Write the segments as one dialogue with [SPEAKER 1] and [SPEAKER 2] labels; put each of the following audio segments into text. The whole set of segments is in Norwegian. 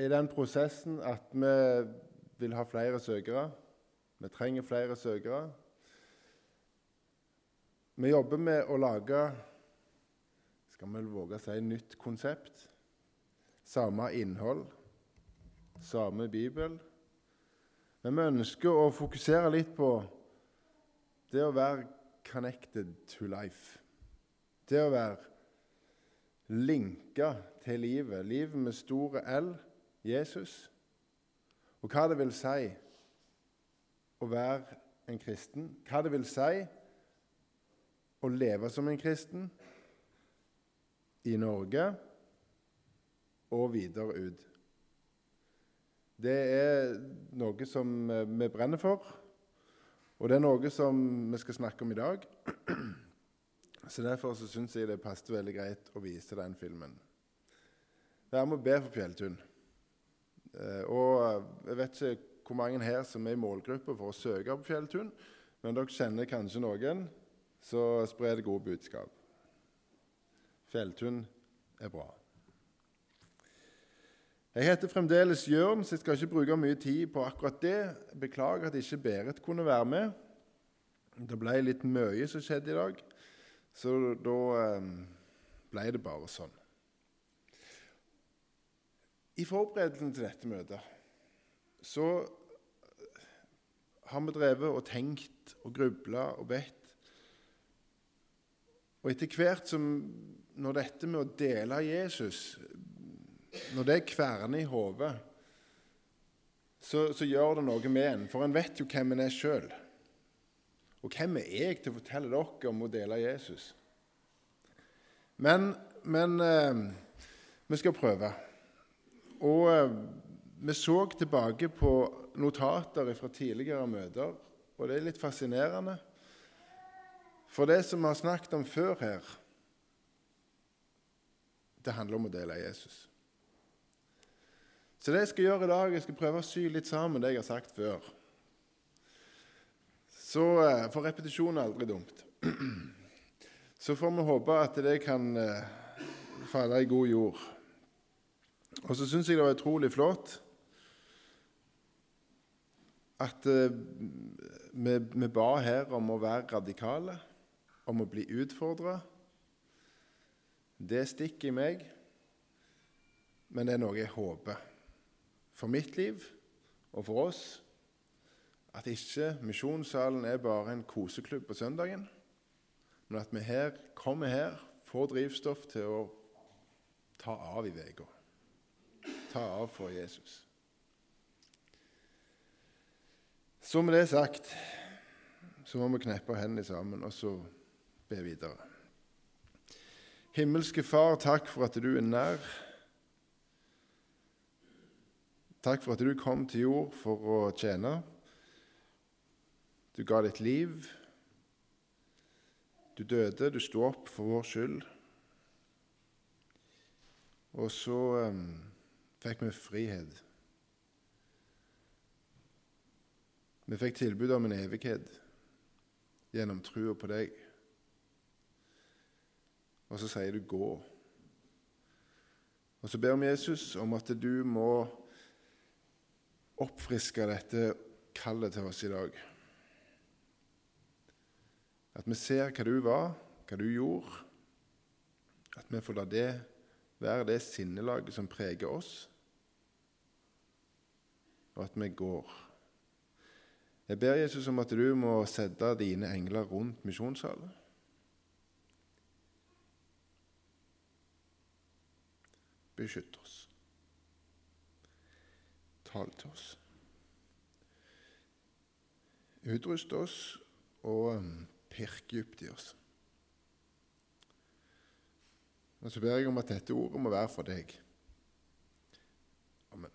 [SPEAKER 1] i den prosessen at vi vil ha flere søkere. Vi trenger flere søkere. Vi jobber med å lage skal vi våge å si, nytt konsept. Samme innhold, samme bibel. Men vi ønsker å fokusere litt på det å være connected to life. Det å være linka til livet. Livet med store L, Jesus. Og hva det vil si å være en kristen. Hva det vil si å leve som en kristen i Norge og videre ut. Det er noe som vi brenner for, og det er noe som vi skal snakke om i dag. Så Derfor så syns jeg det passet veldig greit å vise den filmen. Vær med å be for Fjelltun. Eh, og Jeg vet ikke hvor mange her som er i målgruppe for å søke på Fjelltun, men dere kjenner kanskje noen, så spre det gode budskap. Fjelltun er bra. Jeg heter fremdeles Jørn, så jeg skal ikke bruke mye tid på akkurat det. Beklager at ikke Berit kunne være med. Det ble litt mye som skjedde i dag. Så da eh, ble det bare sånn. I forberedelsen til dette møtet så har vi drevet og tenkt og grubla og bedt. Og etter hvert som når dette med å dele Jesus Når det kverner i hodet, så, så, gjør det noe med en. For en vet jo hvem en er sjøl. Og hvem er jeg til å fortelle dere om å dele Jesus? Men, men eh, vi skal prøve. Og eh, vi så tilbake på notater fra tidligere møter, og det er litt fascinerende. For det som vi har snakket om før her, det handler om å dele Jesus. Så det jeg skal gjøre i dag, jeg skal prøve å sy litt sammen det jeg har sagt før. Så eh, For repetisjon er aldri dumt. Så får vi håpe at det kan eh, falle i god jord. Og så syns jeg det var utrolig flott at eh, vi, ba her om å være radikale, om å bli utfordra. Det stikker i meg, men det er noe jeg håper for mitt liv og for oss at ikke misjonssalen er bare en koseklubb på søndagen, men at vi her, kommer her, får drivstoff til å ta av i uka. Ta av for Jesus. Så med det sagt så må vi kneppe hendene sammen og så be videre. Himmelske Far, takk for at du er nær. Takk for at du kom til jord for å tjene. Du ga ditt liv. Du døde, du sto opp for vår skyld. Og så um, fikk vi frihet. Vi fikk tilbud om en evighet gjennom trua på deg. Og så sier du 'gå'. Og så ber vi Jesus om at du må oppfriske dette kallet til oss i dag. At vi ser hva du var, hva du gjorde. At vi får la det være det sinnelaget som preger oss, og at vi går. Jeg ber Jesus om at du må sette dine engler rundt misjonssalen. Beskytt oss. Tal til oss. Utrust oss og pirk pirke dypt i oss. Og Så ber jeg om at dette ordet må være for deg. Amen.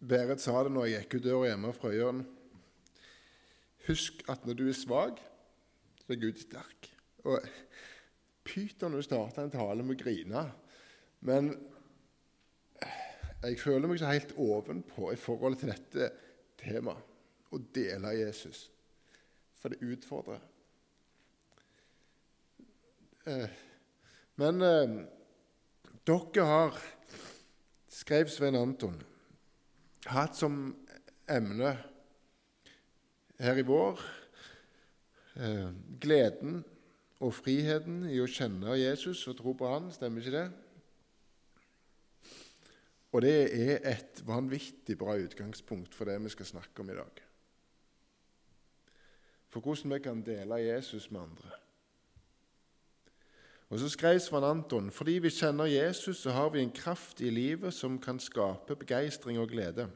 [SPEAKER 1] Berit sa det når jeg gikk ut døra hjemme fra Øyeren. Husk at når du er svak, så er Gud sterk. Og Pyton du starter en tale med å grine. Men jeg føler meg ikke helt ovenpå i forhold til dette temaet å dele Jesus, for det utfordrer. Eh, men eh, dere har, skrev Svein Anton, hatt som emne her i vår eh, gleden og friheten i å kjenne Jesus og tro på Han. Stemmer ikke det? Og det er et vanvittig bra utgangspunkt for det vi skal snakke om i dag. For hvordan vi kan dele Jesus med andre. Og Så skrev Svan Anton fordi vi kjenner Jesus, så har vi en kraft i livet som kan skape begeistring og glede.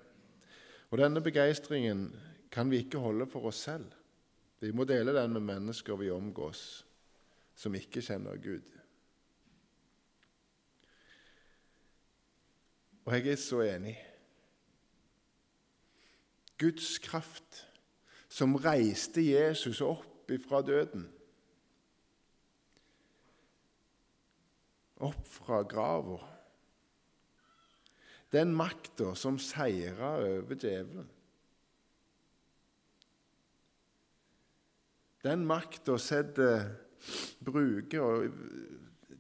[SPEAKER 1] Og denne begeistringen kan vi ikke holde for oss selv. Vi må dele den med mennesker vi omgås, som ikke kjenner Gud. Og jeg er så enig. Guds kraft, som reiste Jesus opp ifra døden Opp fra grava. Den makta som seira over djevelen. Den makta setter bruker og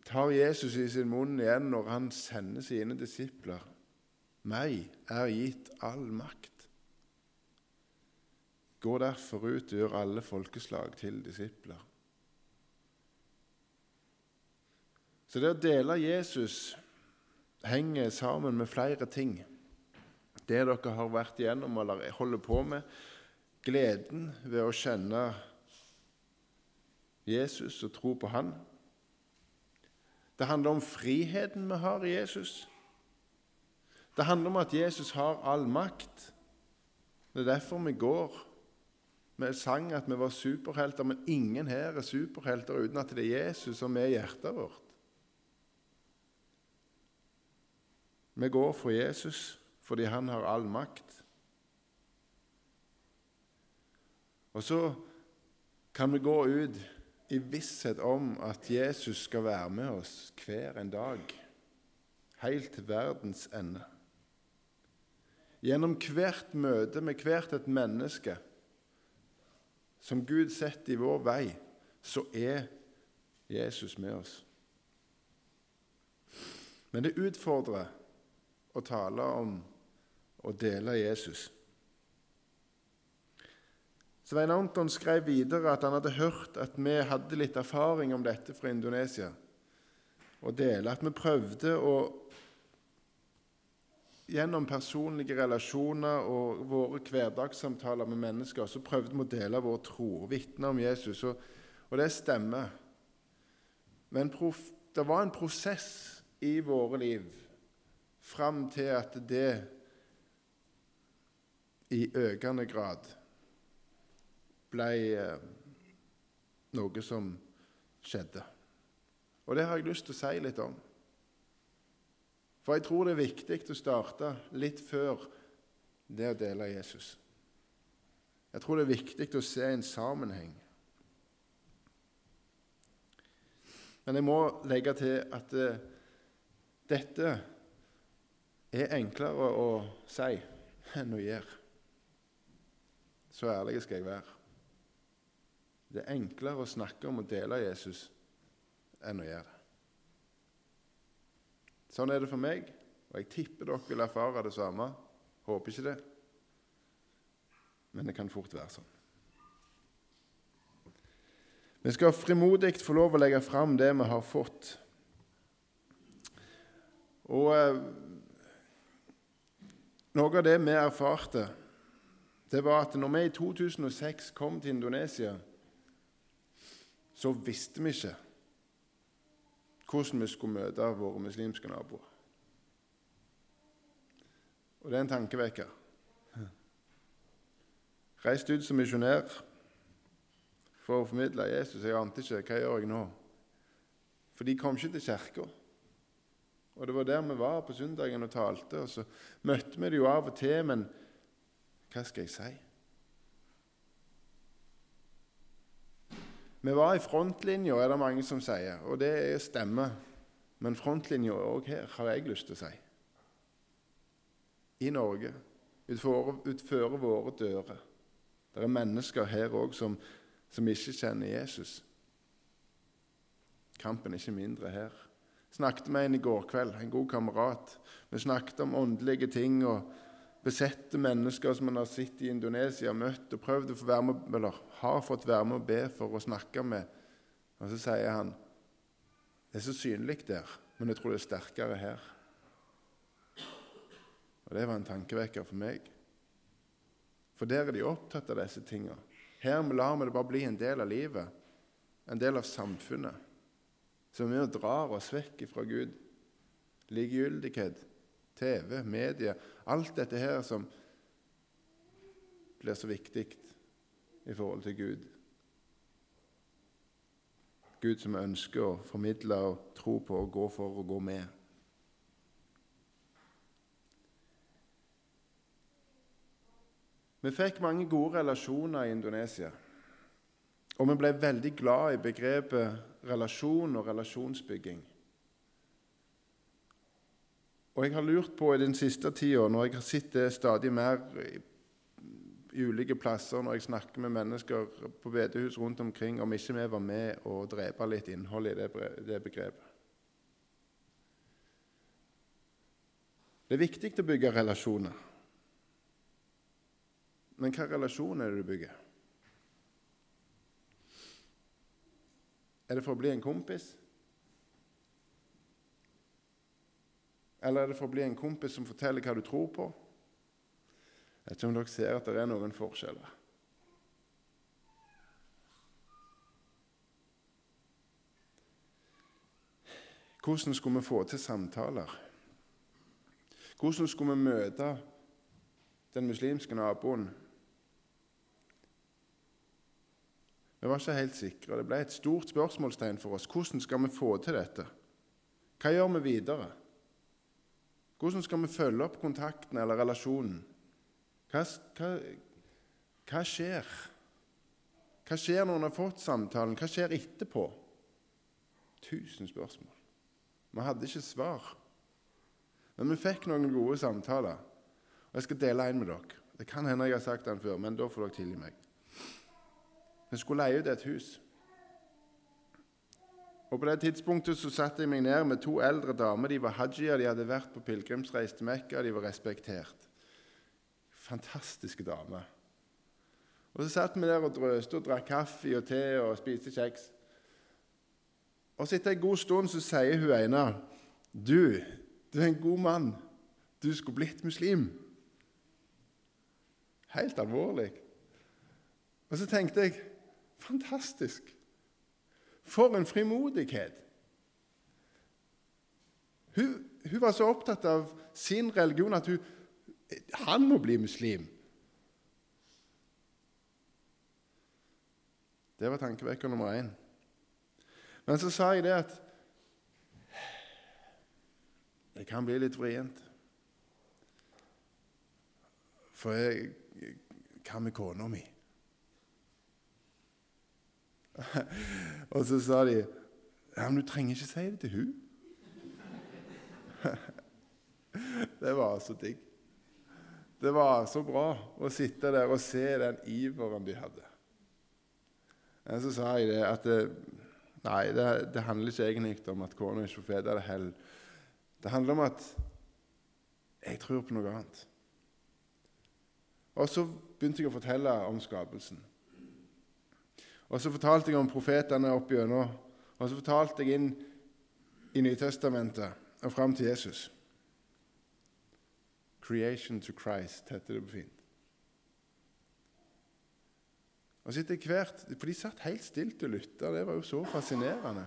[SPEAKER 1] tar Jesus i sin munn igjen når han sender sine disipler. Meg er gitt all makt. Gå derfor ut og gjør alle folkeslag til disipler. Så det å dele Jesus henger sammen med flere ting. Det dere har vært igjennom eller holder på med, gleden ved å kjenne Jesus og tro på Han. Det handler om friheten vi har i Jesus. Det handler om at Jesus har all makt. Det er derfor vi går. Vi sang at vi var superhelter, men ingen her er superhelter uten at det er Jesus som er hjertet vårt. Vi går for Jesus fordi han har all makt. Og så kan vi gå ut i visshet om at Jesus skal være med oss hver en dag, helt til verdens ende. Gjennom hvert møte med hvert et menneske som Gud setter i vår vei, så er Jesus med oss. Men det utfordrer å tale om å dele Jesus. Svein Anton skrev videre at han hadde hørt at vi hadde litt erfaring om dette fra Indonesia, og dele at vi prøvde å Gjennom personlige relasjoner og våre hverdagssamtaler med mennesker så prøvde vi å dele vår tro og vitne om Jesus, og, og det stemmer. Men prof, det var en prosess i våre liv fram til at det i økende grad ble eh, noe som skjedde. Og det har jeg lyst til å si litt om. For jeg tror det er viktig å starte litt før det å dele Jesus. Jeg tror det er viktig å se en sammenheng. Men jeg må legge til at uh, dette er enklere å si enn å gjøre. Så ærlig skal jeg være. Det er enklere å snakke om å dele Jesus enn å gjøre det. Sånn er det for meg, og jeg tipper dere vil erfare det samme. Håper ikke det, men det kan fort være sånn. Vi skal frimodig få lov å legge fram det vi har fått. Og eh, noe av det vi erfarte, det var at når vi i 2006 kom til Indonesia så visste vi ikke hvordan vi skulle møte våre muslimske naboer. Og det er en tankevekker. Reist ut som misjonær for å formidle Jesus. Jeg ante ikke hva gjør jeg nå. For de kom ikke til kirka. Og det var der vi var på søndagen og talte. Og så møtte vi det jo av og til, men hva skal jeg si? Vi var i frontlinja, er det mange som sier, og det stemmer. Men frontlinja òg her, har jeg lyst til å si. I Norge, utfører våre dører. Det er mennesker her òg som, som ikke kjenner Jesus. kampen er ikke mindre her. Snakket med en i går kveld, en god kamerat. Vi snakket om åndelige ting og besette mennesker som man har sett i Indonesia, møtt og prøvd å få være med, eller har fått være med og be for å snakke med. Og så sier han det er så synlig der, men jeg tror det er sterkere her. Og Det var en tankevekker for meg. For der er de opptatt av disse tingene. Her lar vi det bare bli en del av livet, en del av samfunnet, som vi drar oss vekk fra Gud. Likegyldighet, TV, medier Alt dette her som blir så viktig i forhold til Gud. Gud som ønsker å formidle og tro på og gå for og gå med. Vi fikk mange gode relasjoner i Indonesia. Og vi ble veldig glad i begrepet relasjon og relasjonsbygging. Og jeg har lurt på i den siste tida, når jeg har sett det stadig mer i, ulike plasser, når jeg snakker med mennesker på bedehus rundt omkring, om ikke vi var med å drepe litt innhold i det, det begrepet. Det er viktig å bygge relasjoner. Men hva relasjon er det du bygger? Er det for å bli en kompis? Eller er det for å bli en kompis som forteller hva du tror på? Jeg vet ikke om dere ser at det er noen forskjeller. Hvordan skulle vi få til samtaler? Hvordan skulle vi møte den muslimske naboen? Vi var ikke helt sikre. Det ble et stort spørsmålstegn for oss. Hvordan skal vi få til dette? Hva gjør vi videre? Hvordan skal vi følge opp kontakten eller relasjonen? Hva, hva, hva skjer? Hva skjer når en har fått samtalen? Hva skjer etterpå? Tusen spørsmål. Vi hadde ikke svar. Men vi fikk noen gode samtaler, og jeg skal dele en med dere. Det kan hende jeg har sagt den før, men da får dere tilgi meg. Vi skulle leie ut et hus. Og På det tidspunktet så satte jeg meg ned med to eldre damer. De var hajier, de hadde vært på pilegrimsreise til Mekka, de var respektert. Fantastiske damer. Og Så satt vi der og drøste og drakk kaffe og te og spiste kjeks. Og så etter en god stund så sier hun ene Du, du er en god mann. Du skulle blitt muslim. Helt alvorlig. Og så tenkte jeg Fantastisk. For en frimodighet! Hun, hun, var så opptatt av sin religion at hun, han må bli muslim. Det var tankevekker nummer én. Men så sa jeg det at det kan bli litt vrient. For jeg Hva med kona mi? Og så sa de ja, men du trenger ikke si det til hun. det var så digg. Det var så bra å sitte der og se den iveren de hadde. Men så sa jeg det at det, nei, det, det, handler ikke egentlig om at kona ikke får føde det hell. Det handler om at jeg tror på noe annet. Og så begynte jeg å fortelle om skapelsen. Og så fortalte jeg om profetene opp gjennom. Og så fortalte jeg inn i Nytestamentet og fram til Jesus. Creation to Christ heter det på fint. Og så etter hvert, For de satt helt stilt og lytta. Det var jo så fascinerende.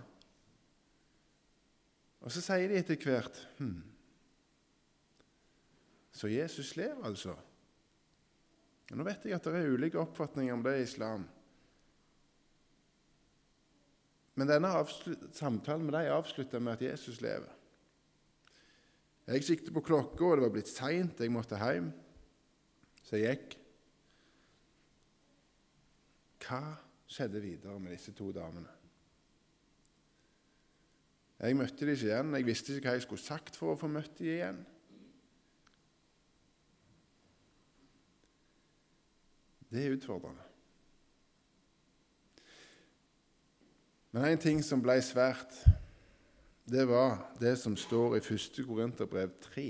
[SPEAKER 1] Og så sier de etter hvert hm, Så Jesus lever, altså? Nå vet jeg at det er ulike oppfatninger om det i islam. Men denne samtalen med dem avslutta med at Jesus lever. Jeg siktet på klokka, og det var blitt seint. Jeg måtte hjem. Så jeg gikk. Hva skjedde videre med disse to damene? Jeg møtte dem ikke igjen. Jeg visste ikke hva jeg skulle sagt for å få møtt dem igjen. Det er utfordrende. Men en ting som ble svært, det var det som står i 1. Korinterbrev 3,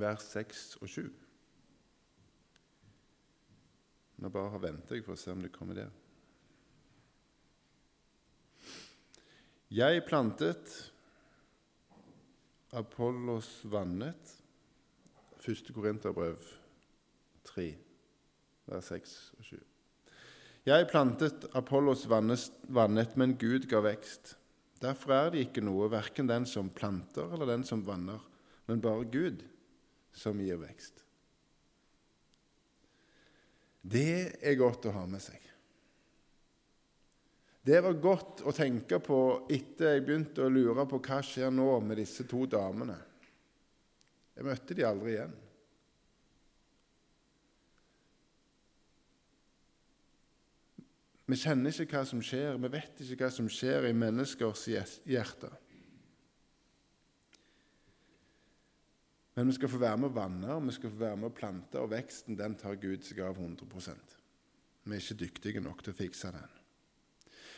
[SPEAKER 1] vers 6 og 7. Nå bare venter jeg for å se om det kommer der. Jeg plantet, Apollos vannet. 1. Korinterbrev 3, vers 6 og 7. Jeg plantet, Apollos vannet, men Gud ga vekst. Derfor er det ikke noe, verken den som planter eller den som vanner, men bare Gud som gir vekst. Det er godt å ha med seg. Det var godt å tenke på etter jeg begynte å lure på hva skjer nå med disse to damene. Jeg møtte de aldri igjen. Vi kjenner ikke hva som skjer, vi vet ikke hva som skjer i menneskers hjerter. Men vi skal få være med å vanne vi skal få være med å plante, og veksten den tar Gud seg av 100 Vi er ikke dyktige nok til å fikse den.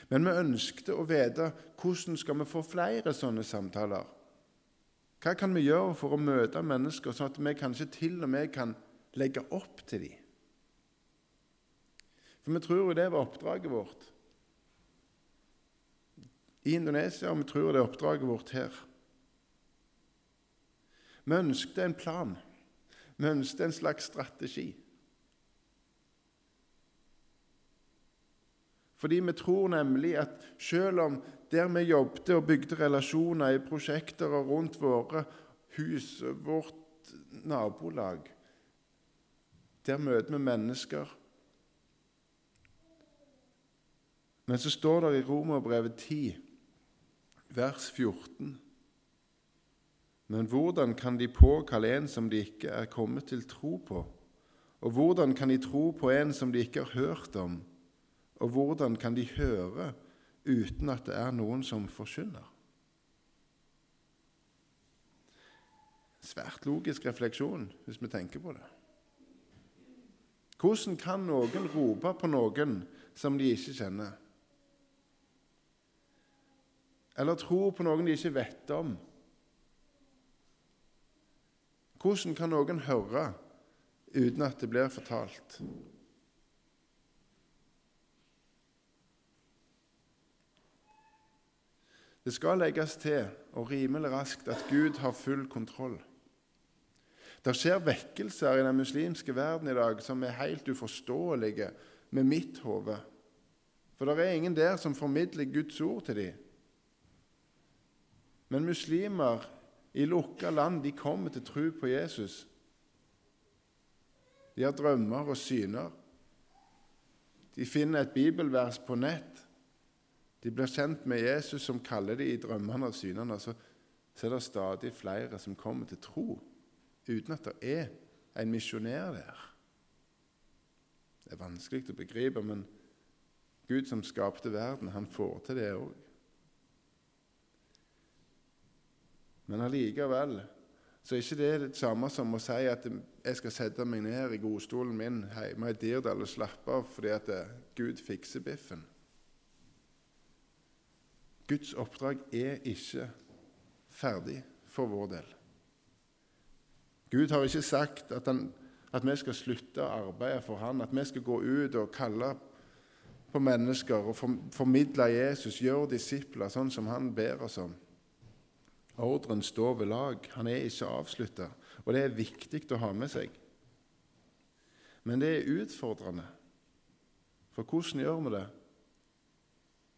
[SPEAKER 1] Men vi ønskte å vite hvordan skal vi få flere sånne samtaler. Hva kan vi gjøre for å møte mennesker, sånn at vi kanskje til og med kan legge opp til dem? For vi tror jo det var oppdraget vårt i Indonesia, og vi tror det er oppdraget vårt her. Vi ønsket en plan. Vi ønsket en slags strategi. Fordi vi tror nemlig at selv om der vi jobbet og bygde relasjoner i prosjekter og rundt våre hus, vårt nabolag Der møter vi mennesker Men så står det i Romerbrevet 10, vers 14 Men hvordan kan de påkalle en som de ikke er kommet til tro på? Og hvordan kan de tro på en som de ikke har hørt om? Og hvordan kan de høre uten at det er noen som forkynner? Svært logisk refleksjon, hvis vi tenker på det. Hvordan kan noen rope på noen som de ikke kjenner? Eller tror på noen de ikke vet om? Hvordan kan noen høre uten at det blir fortalt? Det skal legges til, og rimelig raskt, at Gud har full kontroll. Det skjer vekkelser i den muslimske verden i dag som er helt uforståelige med mitt hode. For det er ingen der som formidler Guds ord til dem. Men muslimer i lukka land de kommer til tro på Jesus. De har drømmer og syner. De finner et bibelvers på nett. De blir kjent med Jesus, som kaller dem i drømmene og synene. Så, så er det stadig flere som kommer til tro, uten at det er en misjonær der. Det er vanskelig å begripe, men Gud som skapte verden, han får til det òg. Men allikevel så er ikke det det samme som å si at jeg skal sette meg ned i godstolen min hjemme i Dirdal og slappe av fordi at Gud fikser biffen. Guds oppdrag er ikke ferdig for vår del. Gud har ikke sagt at, han, at vi skal slutte å arbeide for Han, at vi skal gå ut og kalle på mennesker og formidle Jesus, gjøre disipler, sånn som Han ber oss om. Ordren står ved lag. Han er ikke avslutta. Og det er viktig å ha med seg. Men det er utfordrende. For hvordan gjør vi det?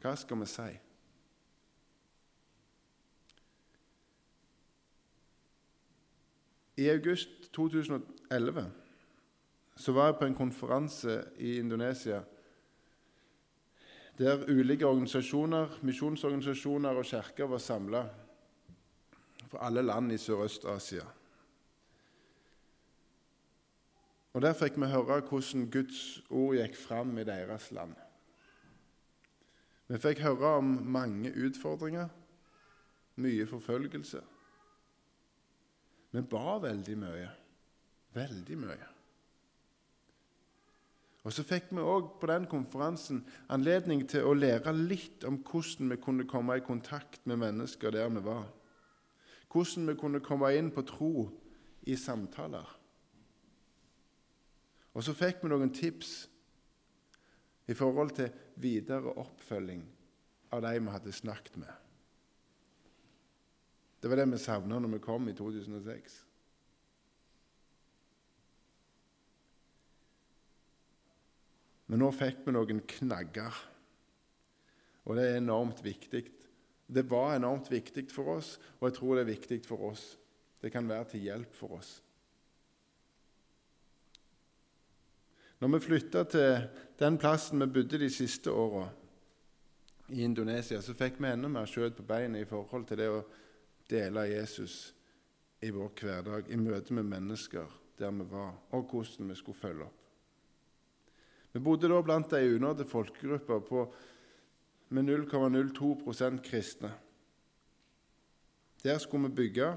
[SPEAKER 1] Hva skal vi si? I august 2011 så var jeg på en konferanse i Indonesia der ulike organisasjoner, misjonsorganisasjoner og kirker var samla for alle land i Sørøst-Asia. Og Der fikk vi høre hvordan Guds ord gikk fram i deres land. Vi fikk høre om mange utfordringer, mye forfølgelse. Vi ba veldig mye. Veldig mye. Og Så fikk vi òg på den konferansen anledning til å lære litt om hvordan vi kunne komme i kontakt med mennesker der vi var. Hvordan vi kunne komme inn på tro i samtaler. Og så fikk vi noen tips i forhold til videre oppfølging av de vi hadde snakket med. Det var det vi savna når vi kom i 2006. Men nå fikk vi noen knagger, og det er enormt viktig. Det var enormt viktig for oss, og jeg tror det er viktig for oss. Det kan være til hjelp for oss. Når vi flytta til den plassen vi bodde de siste åra, i Indonesia, så fikk vi enda mer skjøt på beinet i forhold til det å dele Jesus i vår hverdag, i møte med mennesker der vi var, og hvordan vi skulle følge opp. Vi bodde da blant ei unådde folkegruppe på, med 0,02% kristne. Der skulle vi bygge.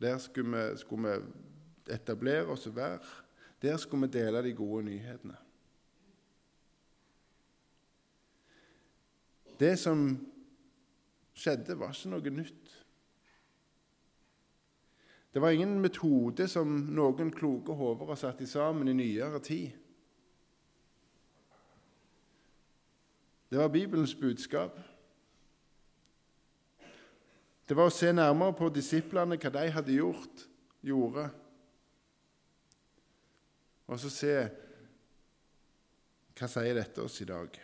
[SPEAKER 1] Der skulle vi, skulle vi etablere oss være. Der skulle vi dele de gode nyhetene. Det som skjedde, var ikke noe nytt. Det var ingen metode som noen kloke hoder har satt sammen i nyere tid. Det var Bibelens budskap. Det var å se nærmere på disiplene, hva de hadde gjort, gjorde. Og så se hva sier dette oss i dag.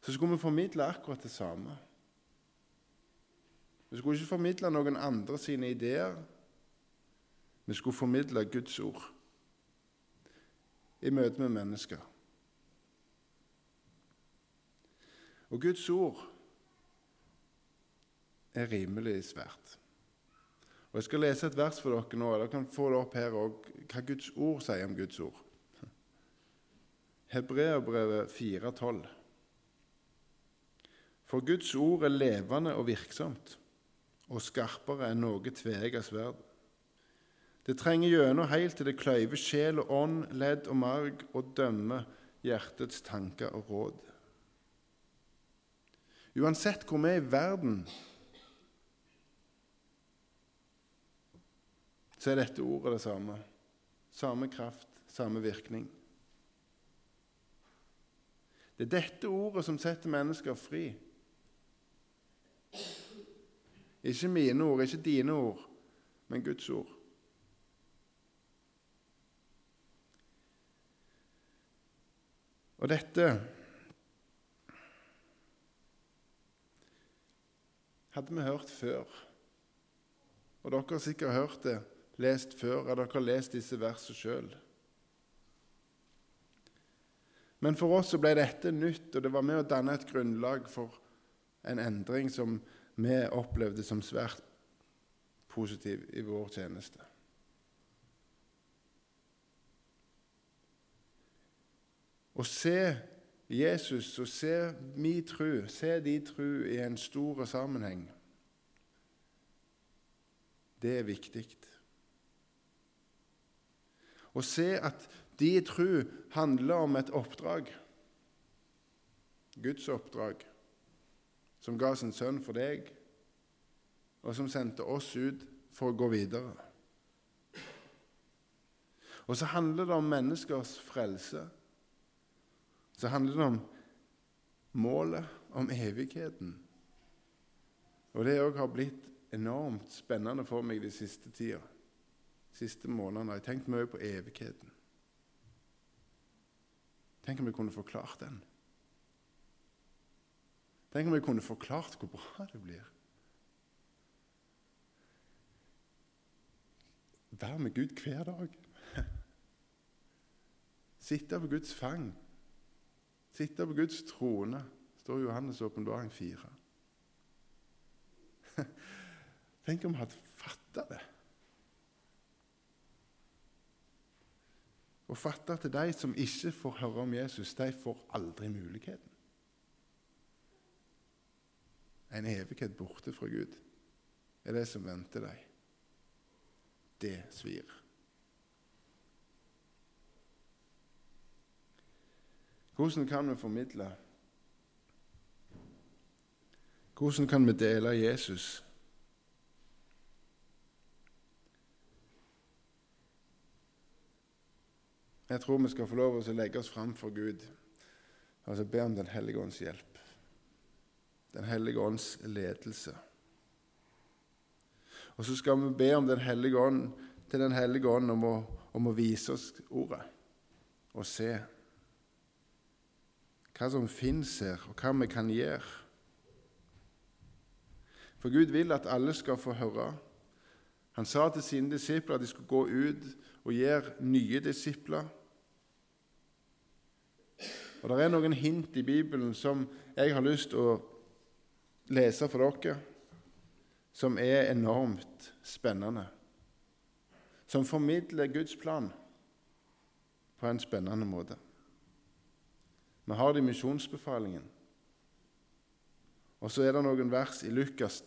[SPEAKER 1] Så skulle vi formidle akkurat det samme. Vi skulle ikke formidle noen andre sine ideer. Vi skulle formidle Guds ord i møte med mennesker. Og Guds ord er rimelig svært. Og Jeg skal lese et vers for dere nå. Dere kan få det opp her òg, hva Guds ord sier om Guds ord. Hebreerbrevet 4,12. For Guds ord er levende og virksomt, og skarpere enn noe tveegga sverd. Det trenger gjennom helt til det kløyver sjel og ånd, ledd og marg, og dømmer hjertets tanker og råd. Uansett hvor vi er i verden, så er dette ordet det samme. Samme kraft, samme virkning. Det er dette ordet som setter mennesker fri. Ikke mine ord, ikke dine ord, men Guds ord. Og dette hadde vi hørt før. Og dere har sikkert hørt det, lest før, og dere har lest disse versene sjøl. Men for oss så ble dette nytt, og det var med å danne et grunnlag for en endring som vi opplevde som svært positiv i vår tjeneste. Å se Jesus og se min tru, se de tru i en stor sammenheng, det er viktig. Å se at de tru handler om et oppdrag, Guds oppdrag, som ga sin sønn for deg, og som sendte oss ut for å gå videre. Og så handler det om menneskers frelse så handler det om målet, om evigheten. Og det òg har blitt enormt spennende for meg de siste tida. Siste månedene har jeg tenkt mye på evigheten. Tenk om jeg kunne forklart den. Tenk om jeg kunne forklart hvor bra det blir. Være med Gud hver dag. Sitte på Guds fang Sitte på Guds trone, står Johannes' åpenbaring 4. Tenk om vi hadde fatta det. Og fatte at de som ikke får høre om Jesus, de får aldri muligheten. En evighet borte fra Gud er det som venter deg. Det svir. Hvordan kan vi formidle? Hvordan kan vi dele Jesus? Jeg tror vi skal få lov til å legge oss fram for Gud og altså be om Den hellige ånds hjelp. Den hellige ånds ledelse. Og så skal vi be om Den hellige ånd, til Den hellige ånd om å, om å vise oss ordet og se hva som fins her, og hva vi kan gjøre. For Gud vil at alle skal få høre. Han sa til sine disipler at de skulle gå ut og gjøre nye disipler. Og Det er noen hint i Bibelen som jeg har lyst til å lese for dere, som er enormt spennende. Som formidler Guds plan på en spennende måte. Vi har det i misjonsbefalingen. Og så er det noen vers i Lukas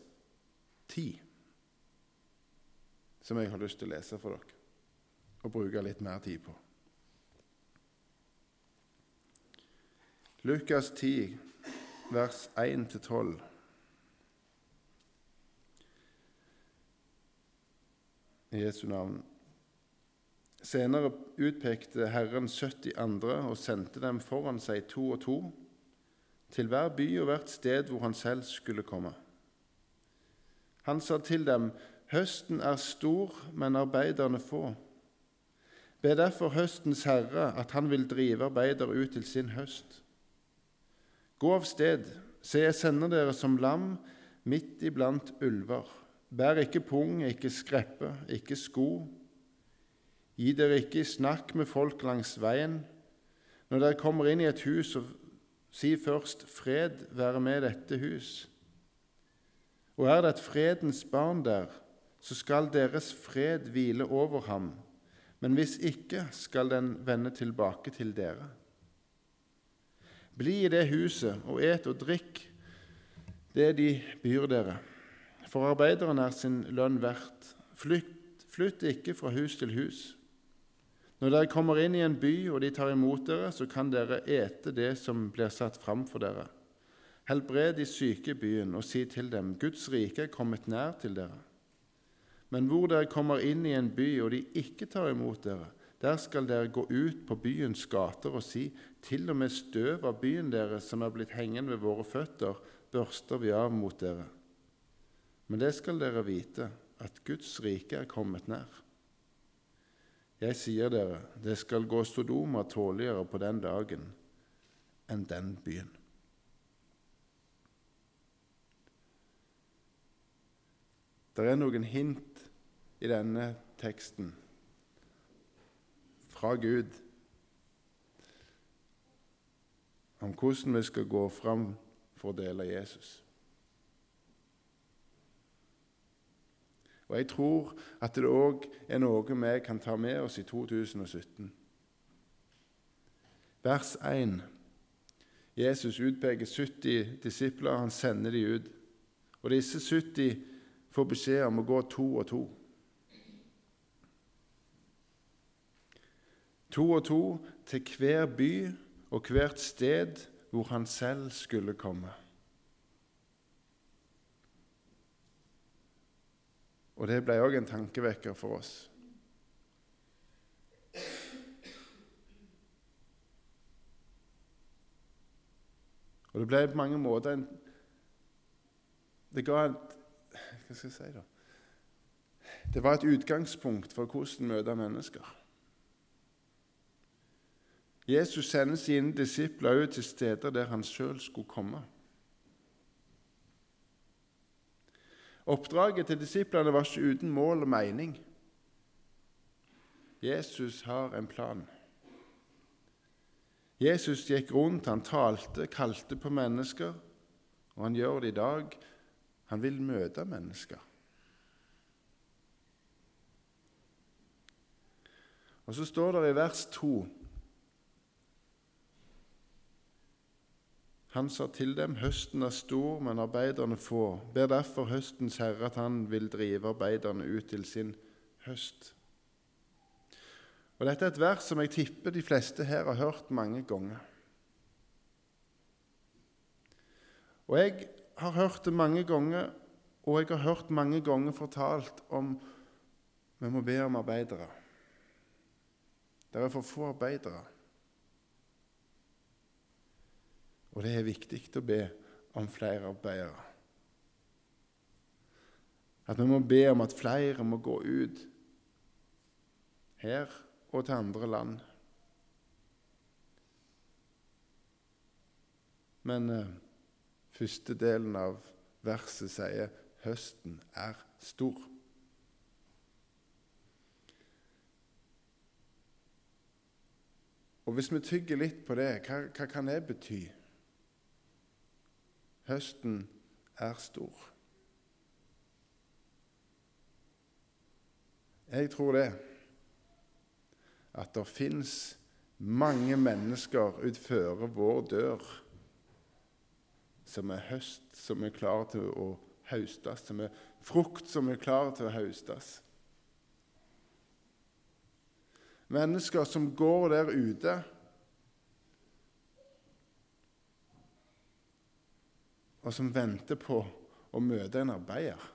[SPEAKER 1] 10 som jeg har lyst til å lese for dere og bruke litt mer tid på. Lukas 10, vers 1-12. I Jesu navn. Senere utpekte Herren 70 andre og sendte dem foran seg to og to, til hver by og hvert sted hvor han selv skulle komme. Han sa til dem, Høsten er stor, men arbeiderne få. Be derfor høstens herre at han vil drive arbeidere ut til sin høst. Gå av sted, se, jeg sender dere som lam midt iblant ulver. Bær ikke pung, ikke skreppe, ikke sko Gi dere ikke i snakk med folk langs veien. Når dere kommer inn i et hus, så si først 'Fred være med dette hus'. Og er det et fredens barn der, så skal deres fred hvile over ham. Men hvis ikke, skal den vende tilbake til dere. Bli i det huset og et og drikk det de byr dere, for arbeideren er sin lønn verdt. Flytt, flytt ikke fra hus til hus. Når dere kommer inn i en by, og de tar imot dere, så kan dere ete det som blir satt fram for dere. Helbred de syke i byen og si til dem, Guds rike er kommet nær til dere. Men hvor dere kommer inn i en by, og de ikke tar imot dere, der skal dere gå ut på byens gater og si, til og med støv av byen deres som er blitt hengende ved våre føtter, børster vi av mot dere. Men det skal dere vite, at Guds rike er kommet nær. Jeg sier dere, det skal gå Sodoma tåligere på den dagen enn den byen. Det er noen hint i denne teksten fra Gud om hvordan vi skal gå fram for å dele Jesus. Og jeg tror at det òg er noe vi kan ta med oss i 2017. Vers 1. Jesus utpeker 70 disipler, han sender de ut. Og disse 70 får beskjed om å gå to og to. To og to til hver by og hvert sted hvor han selv skulle komme. Og det ble òg en tankevekker for oss. Og det ble på mange måter en Det ga et Hva skal jeg si, da? Det var et utgangspunkt for hvordan møte mennesker. Jesus sender sine disipler ut til steder der han sjøl skulle komme. Oppdraget til disiplene var ikke uten mål og mening. Jesus har en plan. Jesus gikk rundt, han talte, kalte på mennesker, og han gjør det i dag. Han vil møte mennesker. Og Så står det i vers 2 Han sa til dem, høsten er stor, men arbeiderne få. Ber derfor høstens herre at han vil drive arbeiderne ut til sin høst. Og Dette er et vers som jeg tipper de fleste her har hørt mange ganger. Og Jeg har hørt det mange ganger, og jeg har hørt mange ganger fortalt om vi må be om arbeidere. Det er for få arbeidere. Og det er viktig å be om flere arbeidere. At vi må be om at flere må gå ut her og til andre land. Men eh, første delen av verset sier 'høsten er stor'. Og Hvis vi tygger litt på det, hva, hva kan det bety? Høsten er stor. Jeg tror det at det fins mange mennesker utføre vår dør som er høst, som er klar til å høstes, som er frukt som er klar til å høstes. Mennesker som går der ute og som venter på å møte en arbeider.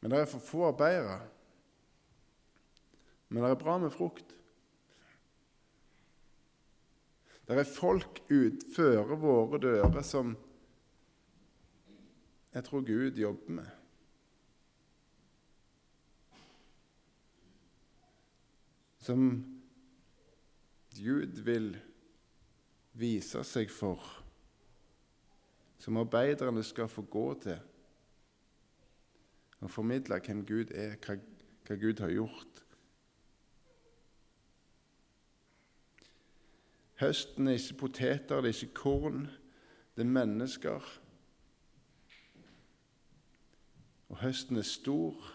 [SPEAKER 1] Men det er for få arbeidere. Men det er bra med frukt. Det er folk utfører våre dører som jeg tror Gud jobber med. Som Gud vil vise seg for. Som arbeiderne skal få gå til og formidle hvem Gud er, hva, hva Gud har gjort. Høsten er ikke poteter, det er ikke korn, det er mennesker. Og høsten er stor.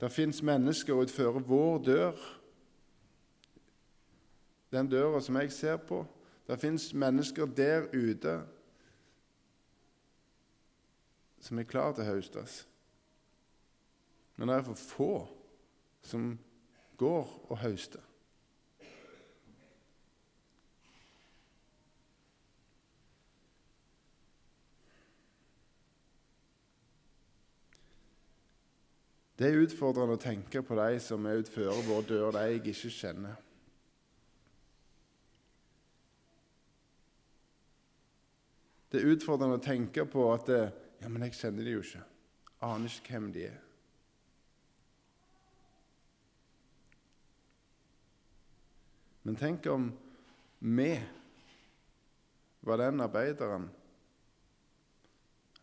[SPEAKER 1] Det fins mennesker utenfor vår dør, den døra som jeg ser på. Det fins mennesker der ute som er klar til å høstes. Men det er for få som går og høster. Det er utfordrende å tenke på de som er utfører vår dør, de jeg ikke kjenner. Det er utfordrende å tenke på at ja, men jeg kjenner de jo ikke. Aner ikke hvem de er. Men tenk om vi var den arbeideren,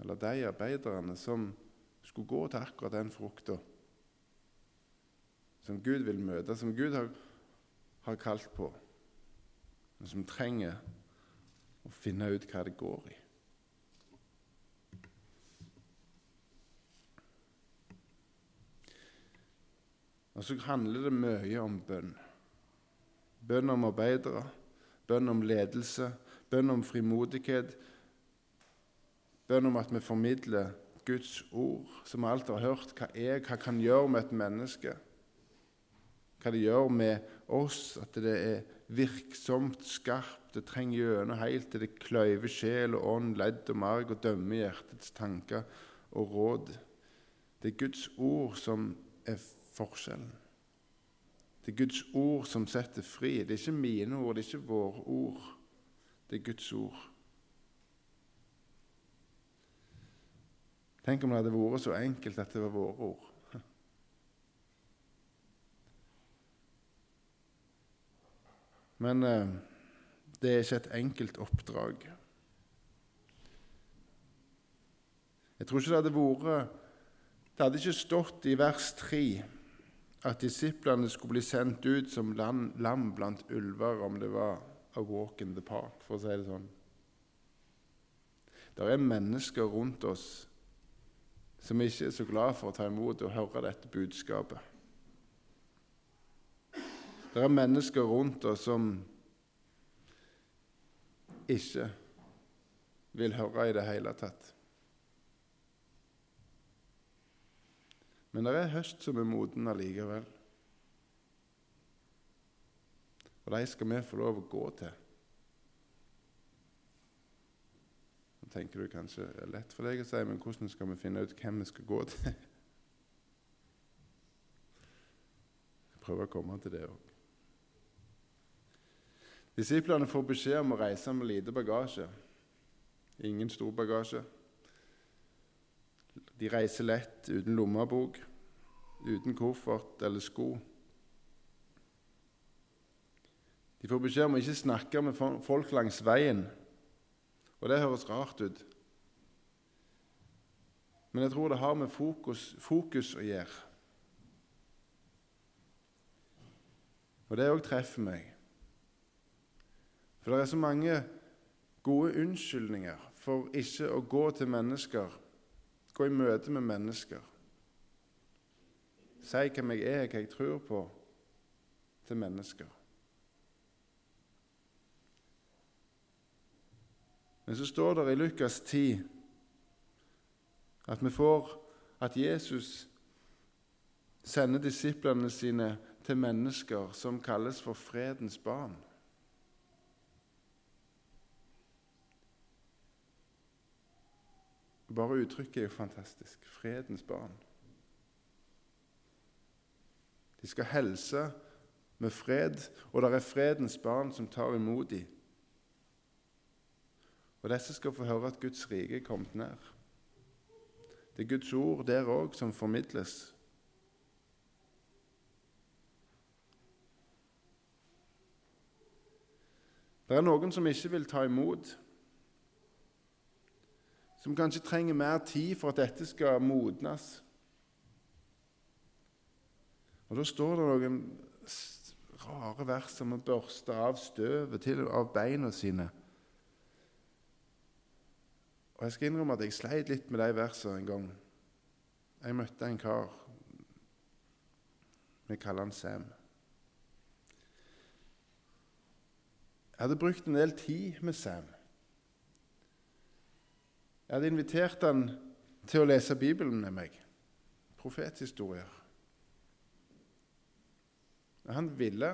[SPEAKER 1] eller de arbeiderne, som skulle gå til akkurat den frukta som Gud vil møte, som Gud har, har kalt på, og som trenger å finne ut hva det går i. Og så handler det mye om bønn. Bønn om arbeidere, bønn om ledelse, bønn om frimodighet. Bønn om at vi formidler Guds ord, som vi alltid har hørt hva er, hva kan gjøre med et menneske. Hva det gjør med oss, at det er virksomt, skarpt, det trenger gjennom helt til det kløyver sjel og ånd, ledd og marg og dømmer hjertets tanker og råd. Det er Guds ord som er forskjellen. Det er Guds ord som setter fri. Det er ikke mine ord, det er ikke våre ord. Det er Guds ord. Tenk om det hadde vært så enkelt at det var våre ord. Men eh, det er ikke et enkelt oppdrag. Jeg tror ikke det hadde vært Det hadde ikke stått i vers 3 at disiplene skulle bli sendt ut som lam blant ulver, om det var a walk in the park, for å si det sånn. Det er mennesker rundt oss som ikke er så glad for å ta imot og høre dette budskapet. Det er mennesker rundt oss som ikke vil høre i det hele tatt. Men det er høst som er moden allikevel. Og de skal vi få lov å gå til. Nå tenker du kanskje det er lett for deg å si, men hvordan skal vi finne ut hvem vi skal gå til? Jeg prøver å komme til det òg. Disiplene får beskjed om å reise med lite bagasje. Ingen stor bagasje. De reiser lett, uten lommebok, uten koffert eller sko. De får beskjed om å ikke snakke med folk langs veien, og det høres rart ut. Men jeg tror det har med fokus, fokus å gjøre. Og det òg treffer meg. For det er så mange gode unnskyldninger for ikke å gå til mennesker, gå i møte med mennesker. Si hvem jeg er, hva jeg tror på, til mennesker. Men så står det i Lukas 10 at vi får at Jesus sender disiplene sine til mennesker som kalles for fredens barn. Bare uttrykket er jo fantastisk. Fredens barn. De skal helse med fred, og det er fredens barn som tar imot dem. Og disse skal få høre at Guds rike er kommet nær. Det er Guds ord der òg som formidles. Det er noen som ikke vil ta imot, som kanskje trenger mer tid for at dette skal modnes. Og Da står det noen rare vers som å børste av støvet til av beina sine. Og Jeg skal innrømme at jeg sleit litt med de versene en gang. Jeg møtte en kar Vi kaller han Sam. Jeg hadde brukt en del tid med Sam. Jeg hadde invitert han til å lese Bibelen med meg. Profethistorier. Han ville,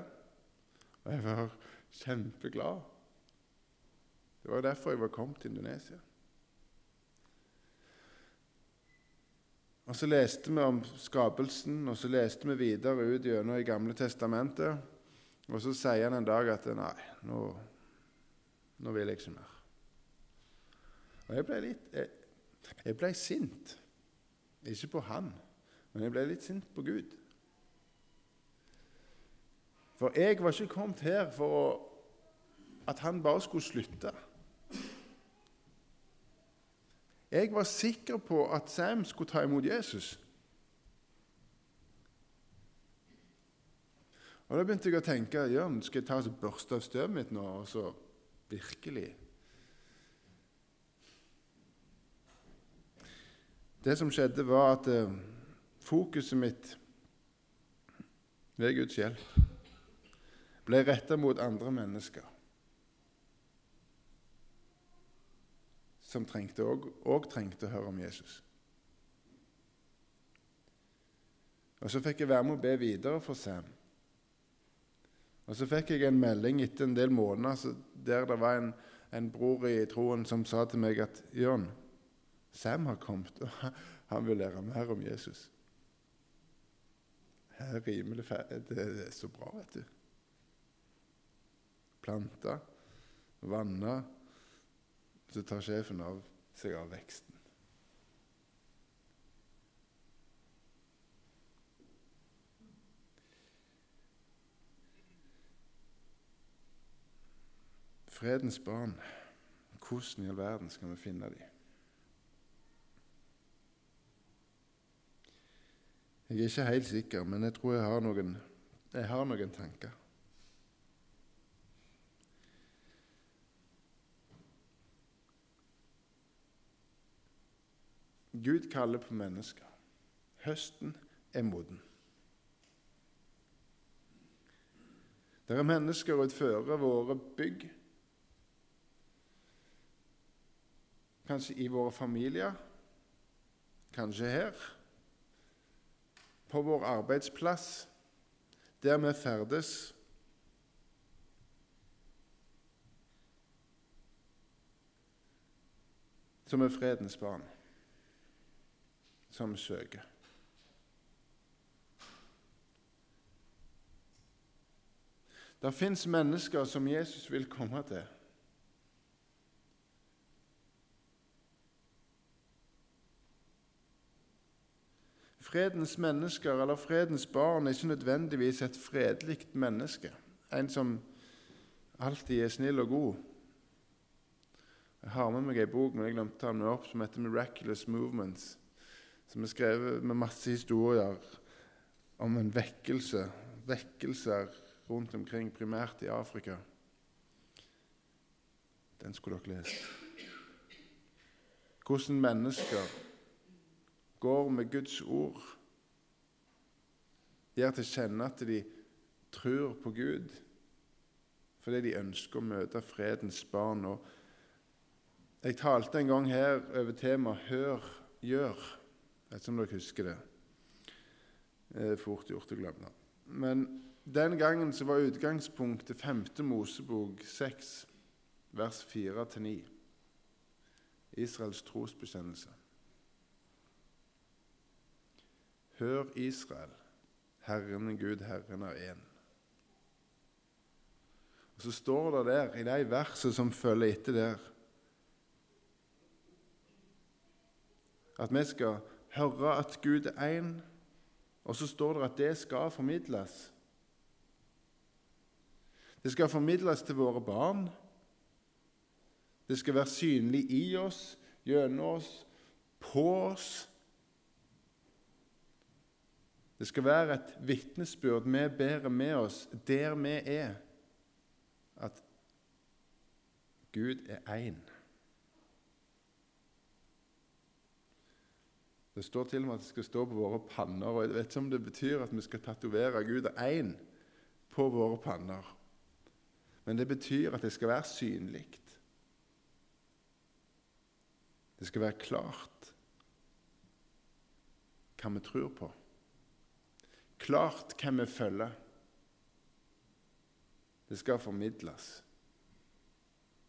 [SPEAKER 1] og jeg var kjempeglad. Det var derfor jeg var kommet til Indonesia. Og Så leste vi om skapelsen, og så leste vi videre ut gjennom i Gamle testamentet. Og så sier han en dag at nei, nå, nå vil jeg ikke mer. Og jeg ble litt jeg, jeg ble sint. Ikke på han, men jeg ble litt sint på Gud. For jeg var ikke kommet her for at han bare skulle slutte. Jeg var sikker på at Sam skulle ta imot Jesus. Og Da begynte jeg å tenke ja, skal jeg ta og børste av støvet mitt nå, og så virkelig Det som skjedde, var at eh, fokuset mitt ved Guds hjelp ble retta mot andre mennesker. som trengte og, og trengte å høre om Jesus. Og Så fikk jeg være med å be videre for Sam. Og Så fikk jeg en melding etter en del måneder der det var en, en bror i troen som sa til meg at Jørn, Sam har kommet, og han vil lære mer om Jesus. Her rimer det, det er så bra, vet du. Planta, vanna, så tar sjefen av seg av veksten. Fredens barn, hvordan i all verden skal vi finne dem? Jeg er ikke helt sikker, men jeg tror jeg har noen, jeg har noen tanker. Gud kaller på mennesker. Høsten er moden. Det er mennesker utfører våre bygg, kanskje i våre familier, kanskje her, på vår arbeidsplass, der vi ferdes. Som er fredens barn, som søker. Det fins mennesker som Jesus vil komme til Fredens mennesker, eller fredens barn, er ikke nødvendigvis et fredelig menneske. En som alltid er snill og god. Jeg har med meg ei bok men jeg glemte å ta den opp, som heter 'Miraculous Movements', som er skrevet med masse historier om en vekkelse, vekkelser rundt omkring, primært i Afrika. Den skulle dere lest. Hvordan mennesker går med Guds ord, gir til kjenne at de tror på Gud fordi de ønsker å møte fredens barn. Og jeg talte en gang her over temaet 'hør, gjør'. Jeg vet ikke om dere husker det. det er fort gjort å glemme. Men den gangen så var utgangspunktet 5. Mosebok 6, vers 4-9. Israels trosbekjennelse. Hør, Israel, Herren Gud, Herren er én. Og Så står det der, i de versene som følger etter der, at vi skal høre at Gud er én, og så står det at det skal formidles. Det skal formidles til våre barn. Det skal være synlig i oss, gjennom oss, på oss. Det skal være et vitnesbyrd vi bærer med oss der vi er, at Gud er én. Det står til og med at det skal stå på våre panner. og Jeg vet ikke om det betyr at vi skal tatovere Gud er én på våre panner. Men det betyr at det skal være synlig. Det skal være klart hva vi tror på. Klart hvem vi følger. Det skal formidles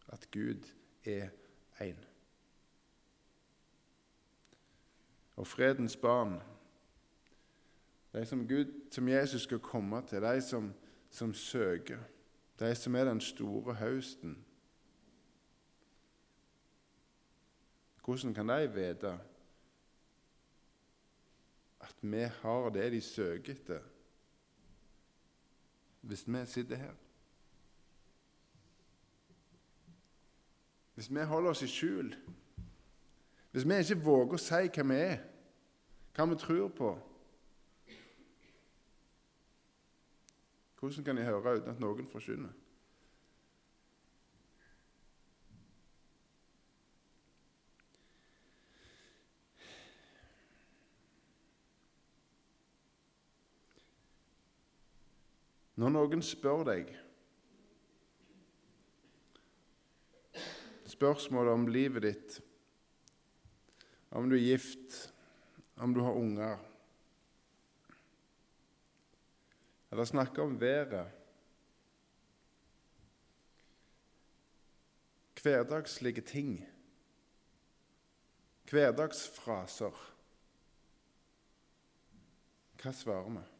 [SPEAKER 1] at Gud er én. Og fredens barn, de som, Gud, som Jesus skal komme til, de som, som søker de som er den store høsten. Hvordan kan de vite at vi har det de søker etter, hvis vi sitter her? Hvis vi holder oss i skjul, hvis vi ikke våger å si hva vi er, hva vi tror på Hvordan kan de høre uten at noen forkynner? Når noen spør deg spørsmålet om livet ditt, om du er gift, om du har unger eller snakke om været. Hverdagslige ting. Hverdagsfraser. Hva svarer vi?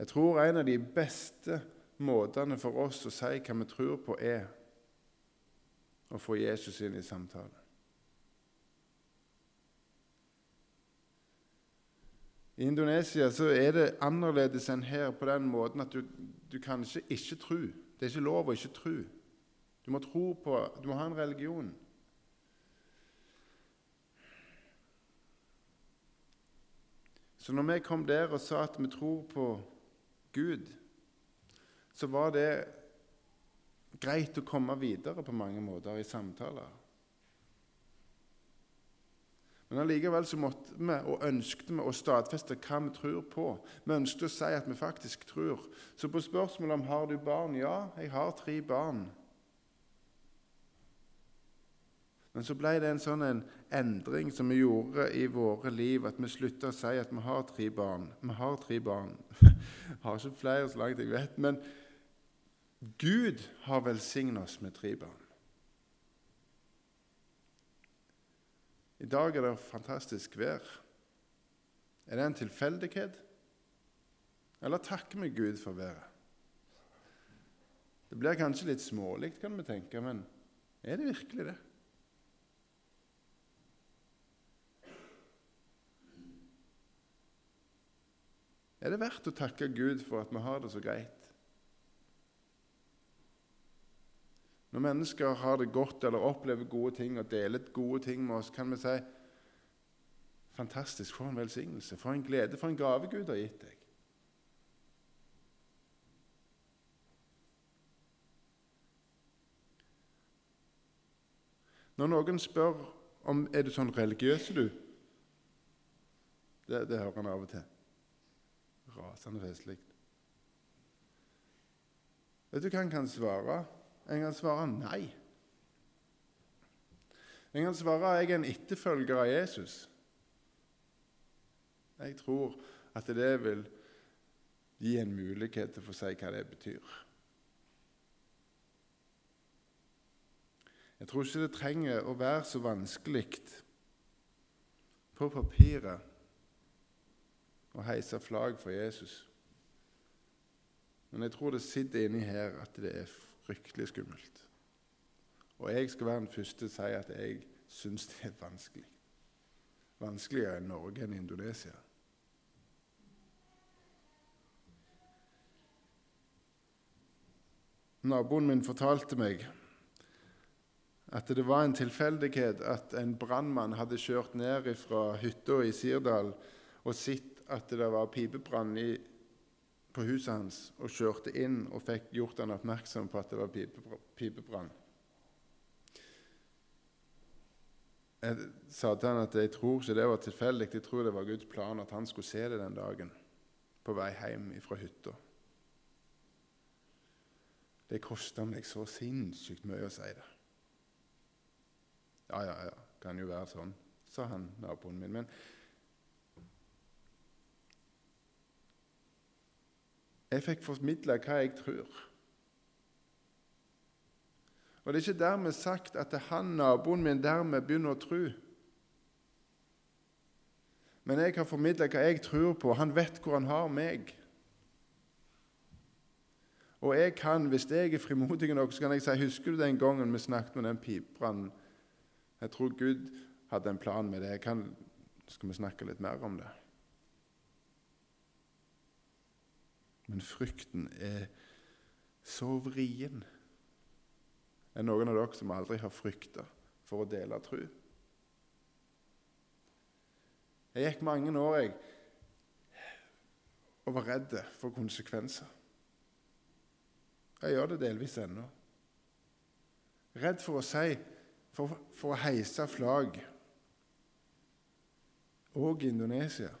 [SPEAKER 1] Jeg tror en av de beste måtene for oss å si hva vi tror på, er å få Jesus inn i samtalen. I Indonesia så er det annerledes enn her på den måten at du, du kan ikke ikke tro. Det er ikke lov å ikke tro. Du må tro på, du må ha en religion. Så når vi kom der og sa at vi tror på Gud, så var det greit å komme videre på mange måter i samtaler. Men allikevel så måtte vi og ønsket vi å stadfeste hva vi tror på. Vi ønsket å si at vi faktisk tror. Så på spørsmålet om har du barn ja, jeg har tre barn. Men så ble det en sånn en endring som vi gjorde i våre liv, at vi slutta å si at vi har tre barn. Vi har tre barn. Har ikke flere så langt jeg vet. Men Gud har velsignet oss med tre barn. I dag er det fantastisk vær. Er det en tilfeldighet, eller takker vi Gud for været? Det blir kanskje litt smålig, kan vi tenke, men er det virkelig det? Er det verdt å takke Gud for at vi har det så greit? Når mennesker har det godt eller opplever gode ting og deler gode ting med oss, kan vi si fantastisk, for en velsignelse, for en glede, for en gave Gud har gitt deg. Når noen spør om er du sånn religiøs, du Det, det hører han av og til. Rasende festlig. Vet du hva han kan svare? En kan svare nei. En kan svare jeg er en etterfølger av Jesus. Jeg tror at det vil gi en mulighet til å få si hva det betyr. Jeg tror ikke det trenger å være så vanskelig på papiret å heise flagg for Jesus. Men jeg tror det sitter inni her at det er fryktelig skummelt. Og jeg skal være den første til å si at jeg syns det er vanskelig. Vanskeligere enn Norge enn Indonesia. Naboen min fortalte meg at det var en tilfeldighet at en brannmann hadde kjørt ned fra hytta i Sirdal og sett at det var pipebrann på huset hans, og kjørte inn og fikk gjort han oppmerksom på at det var pipebrann. Jeg sa til han at jeg tror ikke det var tilfeldig, jeg tror det var Guds plan at han skulle se det den dagen på vei hjem fra hytta. Det kosta meg så sinnssykt mye å si det. Ja, ja, ja, kan jo være sånn, sa han naboen min. Men jeg fikk formidla hva jeg tror. Og Det er ikke dermed sagt at han naboen min dermed begynner å tro. Men jeg har formidla hva jeg tror på. Han vet hvor han har meg. Og jeg kan, hvis jeg er frimodig nok, så kan jeg si Husker du den gangen vi snakket med den pipebrannen jeg tror Gud hadde en plan med det. Kan, skal vi snakke litt mer om det? Men frykten er så vrien. Er noen av dere som aldri har frykta for å dele tro? Jeg gikk mange år jeg, og var redd for konsekvenser. Jeg gjør det delvis ennå. Redd for å si for, for å heise flagg, og Indonesia.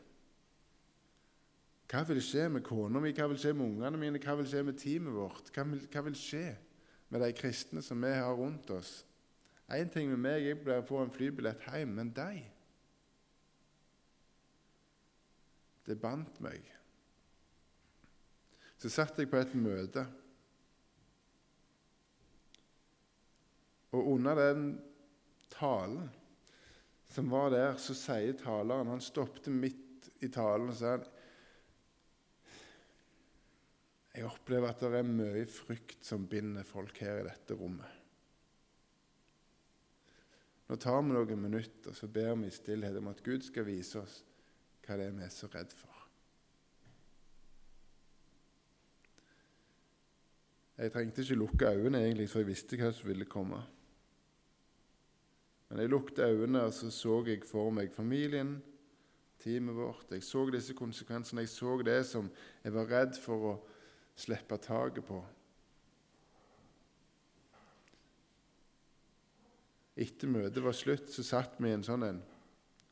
[SPEAKER 1] Hva vil skje med kona mi, hva vil skje med ungene mine, hva vil skje med teamet vårt? Hva vil, hva vil skje med de kristne som vi har rundt oss? Én ting med meg, jeg blir få en flybillett hjem, men de Det bandt meg. Så satt jeg på et møte Og under den talen som var der, så sier taleren Han stoppet midt i talen og sa Jeg opplever at det er mye frykt som binder folk her i dette rommet. Nå tar vi noen minutter så ber vi i stillhet om at Gud skal vise oss hva det er vi er så redd for. Jeg trengte ikke lukke øynene, egentlig, for jeg visste hva som ville komme. Men jeg lukket øynene, og så så jeg for meg familien, teamet vårt. Jeg så disse konsekvensene. Jeg så det som jeg var redd for å slippe taket på. Etter møtet var slutt, så satt vi i en sånn en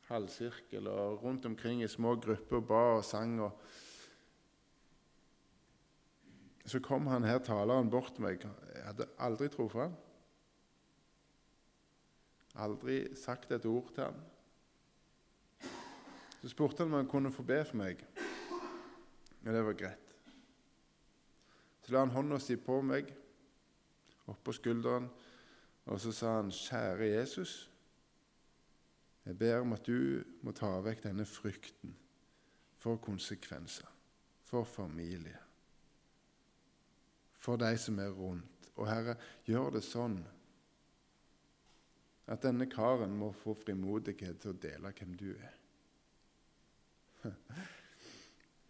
[SPEAKER 1] halvsirkel og rundt omkring i små grupper ba og sang. og Så kom han her taleren bort til meg. Jeg hadde aldri truffet ham. Aldri sagt et ord til ham. Så spurte han om han kunne få be for meg, men det var greit. Så la han hånda si på meg, oppå skulderen, og så sa han, 'Kjære Jesus, jeg ber om at du må ta vekk denne frykten for konsekvenser, for familie, for de som er rundt. Og Herre, gjør det sånn at denne karen må få frimodighet til å dele hvem du er.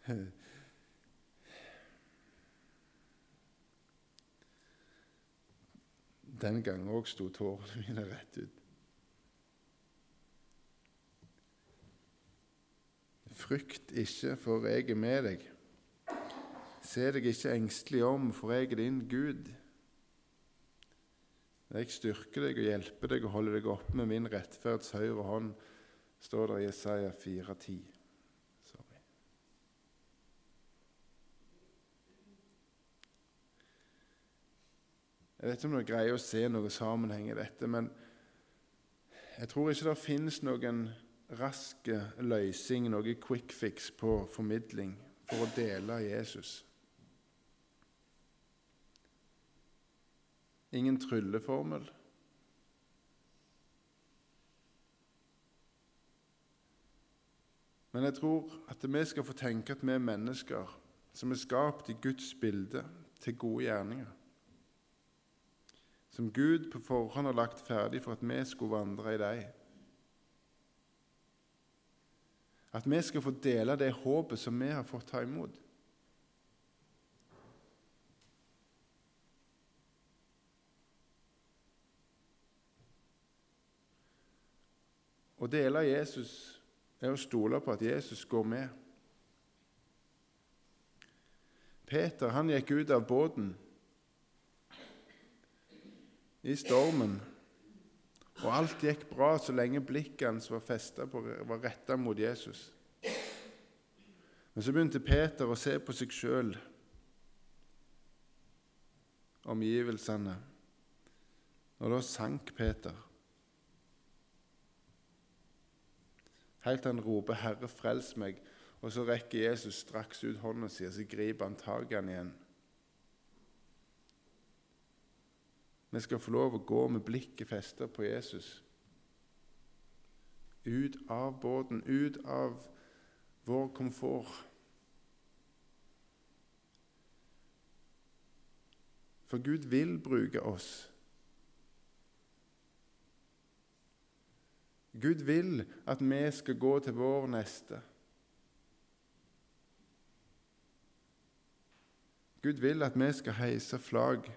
[SPEAKER 1] Den gangen òg sto tårene mine rett ut. Frykt ikke, for jeg er med deg. Se deg ikke engstelig om, for jeg er din Gud. Jeg styrker deg og hjelper deg og holder deg oppe med min rettferds høyre hånd, står det i Jesaja 4,10. Jeg vet ikke om dere greier å se noe sammenheng i dette, men jeg tror ikke det finnes noen rask løsning, noe quick fix på formidling for å dele Jesus. Ingen trylleformel. Men jeg tror at vi skal få tenke at vi er mennesker som er skapt i Guds bilde til gode gjerninger. Som Gud på forhånd har lagt ferdig for at vi skulle vandre i dem. At vi skal få dele det håpet som vi har fått ta imot. Å dele Jesus er å stole på at Jesus går med. Peter han gikk ut av båten i stormen, og alt gikk bra så lenge blikket hans var, på, var retta mot Jesus. Men så begynte Peter å se på seg sjøl, omgivelsene, og da sank Peter. Helt til han roper 'Herre, frels meg', og så rekker Jesus straks ut hånda si, og så griper han tak i han igjen. Vi skal få lov å gå med blikket festet på Jesus. Ut av båten, ut av vår komfort. For Gud vil bruke oss. Gud vil at vi skal gå til vår neste. Gud vil at vi skal heise flagg,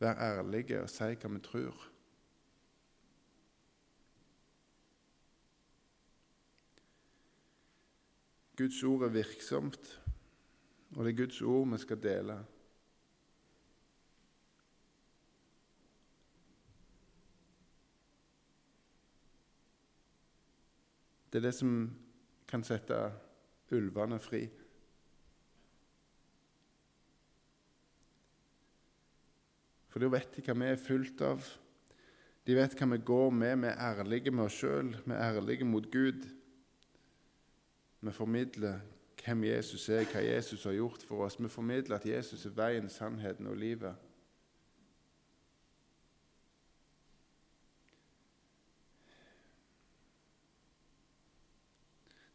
[SPEAKER 1] være ærlige og si hva vi tror. Guds ord er virksomt, og det er Guds ord vi skal dele. Det er det som kan sette ulvene fri. For da vet de hva vi er fullt av. De vet hva vi går med. Vi er ærlige med oss sjøl. Vi er ærlige mot Gud. Vi formidler hvem Jesus er, hva Jesus har gjort for oss. Vi formidler at Jesus er veien, sannheten og livet.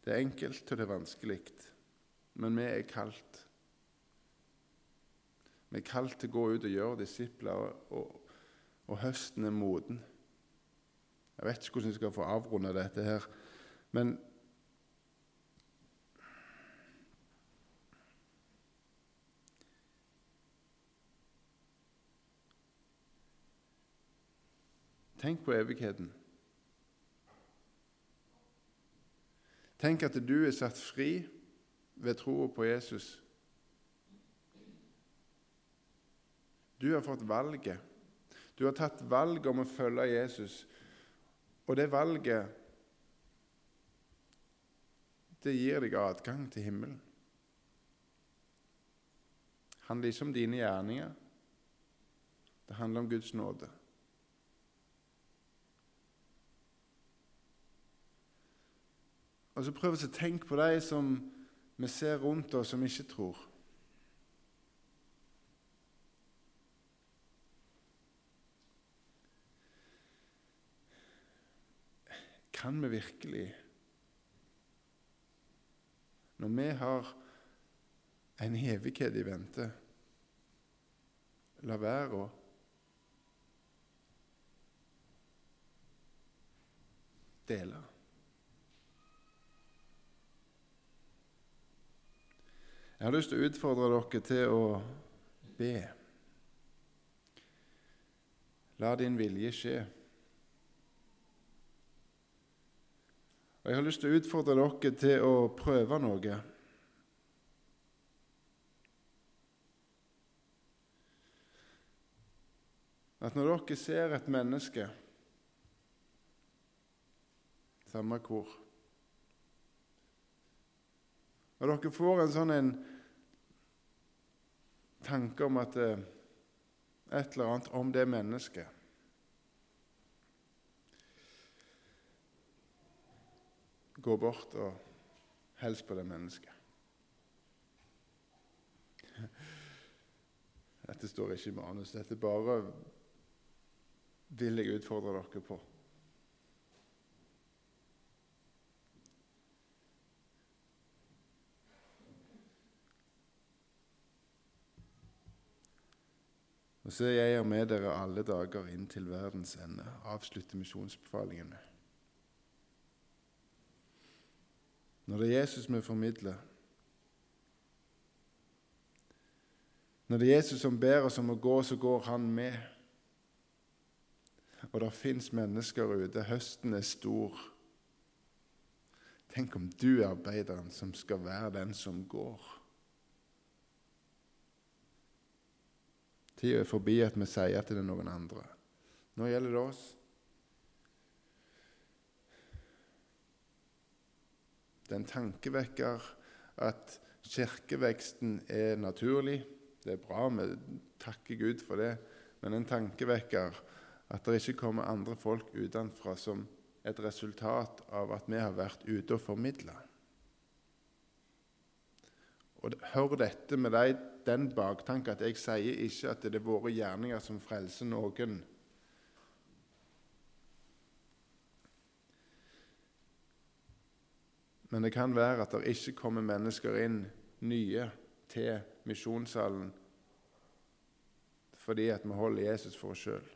[SPEAKER 1] Det er enkelt, og det er vanskelig, men vi er kalt. Vi er kalt til å gå ut og gjøre disipler, og, og, høsten er moden. Jeg vet ikke hvordan jeg skal få avrunde dette her, men Tenk på evigheten. Tenk at du er satt fri ved troa på Jesus. Du har fått valget. Du har tatt valget om å følge Jesus. Og det valget det gir deg adgang til himmelen. Det handler ikke om dine gjerninger. Det handler om Guds nåde. Og så prøv å tenke på de som vi ser rundt oss, som ikke tror. Kan vi virkelig, når vi har en evighet i vente, la være å dele? Jeg har lyst til å utfordre dere til å be. La din vilje skje. Og Jeg har lyst til å utfordre dere til å prøve noe. At når dere ser et menneske, samme hvor Og dere får en sånn en tanke om at eh, et eller annet om det mennesket Gå bort og hils på det mennesket. Dette står ikke i manus. Dette bare vil jeg utfordre dere på. Og så er jeg med dere alle dager inn til verdens ende. Avslutter misjonsbefalingen med. Når det er Jesus vi formidler Når det er Jesus som ber oss om å gå, så går han med. Og det fins mennesker ute. Høsten er stor. Tenk om du er arbeideren som skal være den som går. Tida er forbi at vi sier til noen andre. Nå gjelder det oss. Det er en tankevekker at kirkeveksten er naturlig. Det er bra, vi takker Gud for det. Men en tankevekker at det ikke kommer andre folk utenfra som et resultat av at vi har vært ute og formidla. Og Hør dette med deg, den baktanke at jeg sier ikke at det er våre gjerninger som frelser noen. Men det kan være at det ikke kommer mennesker inn nye til misjonssalen fordi at vi holder Jesus for oss sjøl.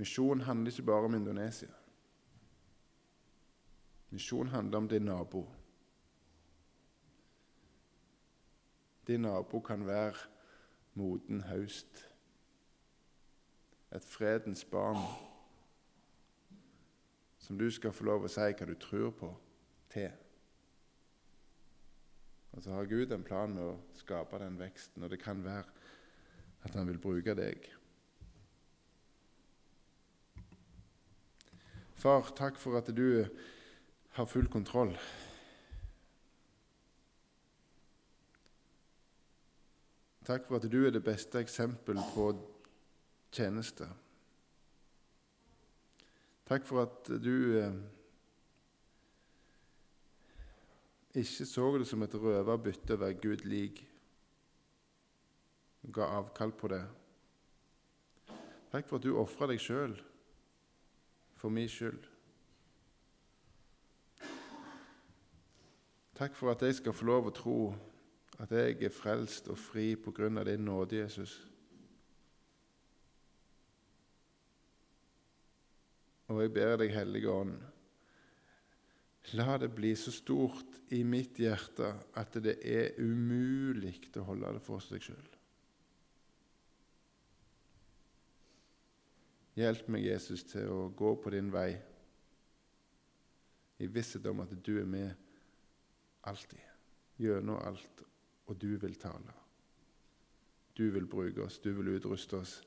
[SPEAKER 1] Misjon handler ikke bare om Indonesia. Misjon handler om din nabo. Din nabo kan være moden høst, et fredens barn, som du skal få lov å si hva du tror på, til. Og så har Gud en plan med å skape den veksten, og det kan være at han vil bruke deg. Far, takk for at du har full kontroll. Takk for at du er det beste eksempel på tjeneste. Takk for at du eh, ikke så det som et røverbytte å være Gud lik og ga avkall på det. Takk for at du ofra deg sjøl for min skyld. Takk for at jeg skal få lov å tro at jeg er frelst og fri på grunn av din nåde, Jesus. Og jeg ber deg, Hellige Ånd, la det bli så stort i mitt hjerte at det er umulig å holde det for seg sjøl. Hjelp meg, Jesus, til å gå på din vei i visshet om at du er med alltid, gjennom alt, og du vil tale. Du vil bruke oss, du vil utruste oss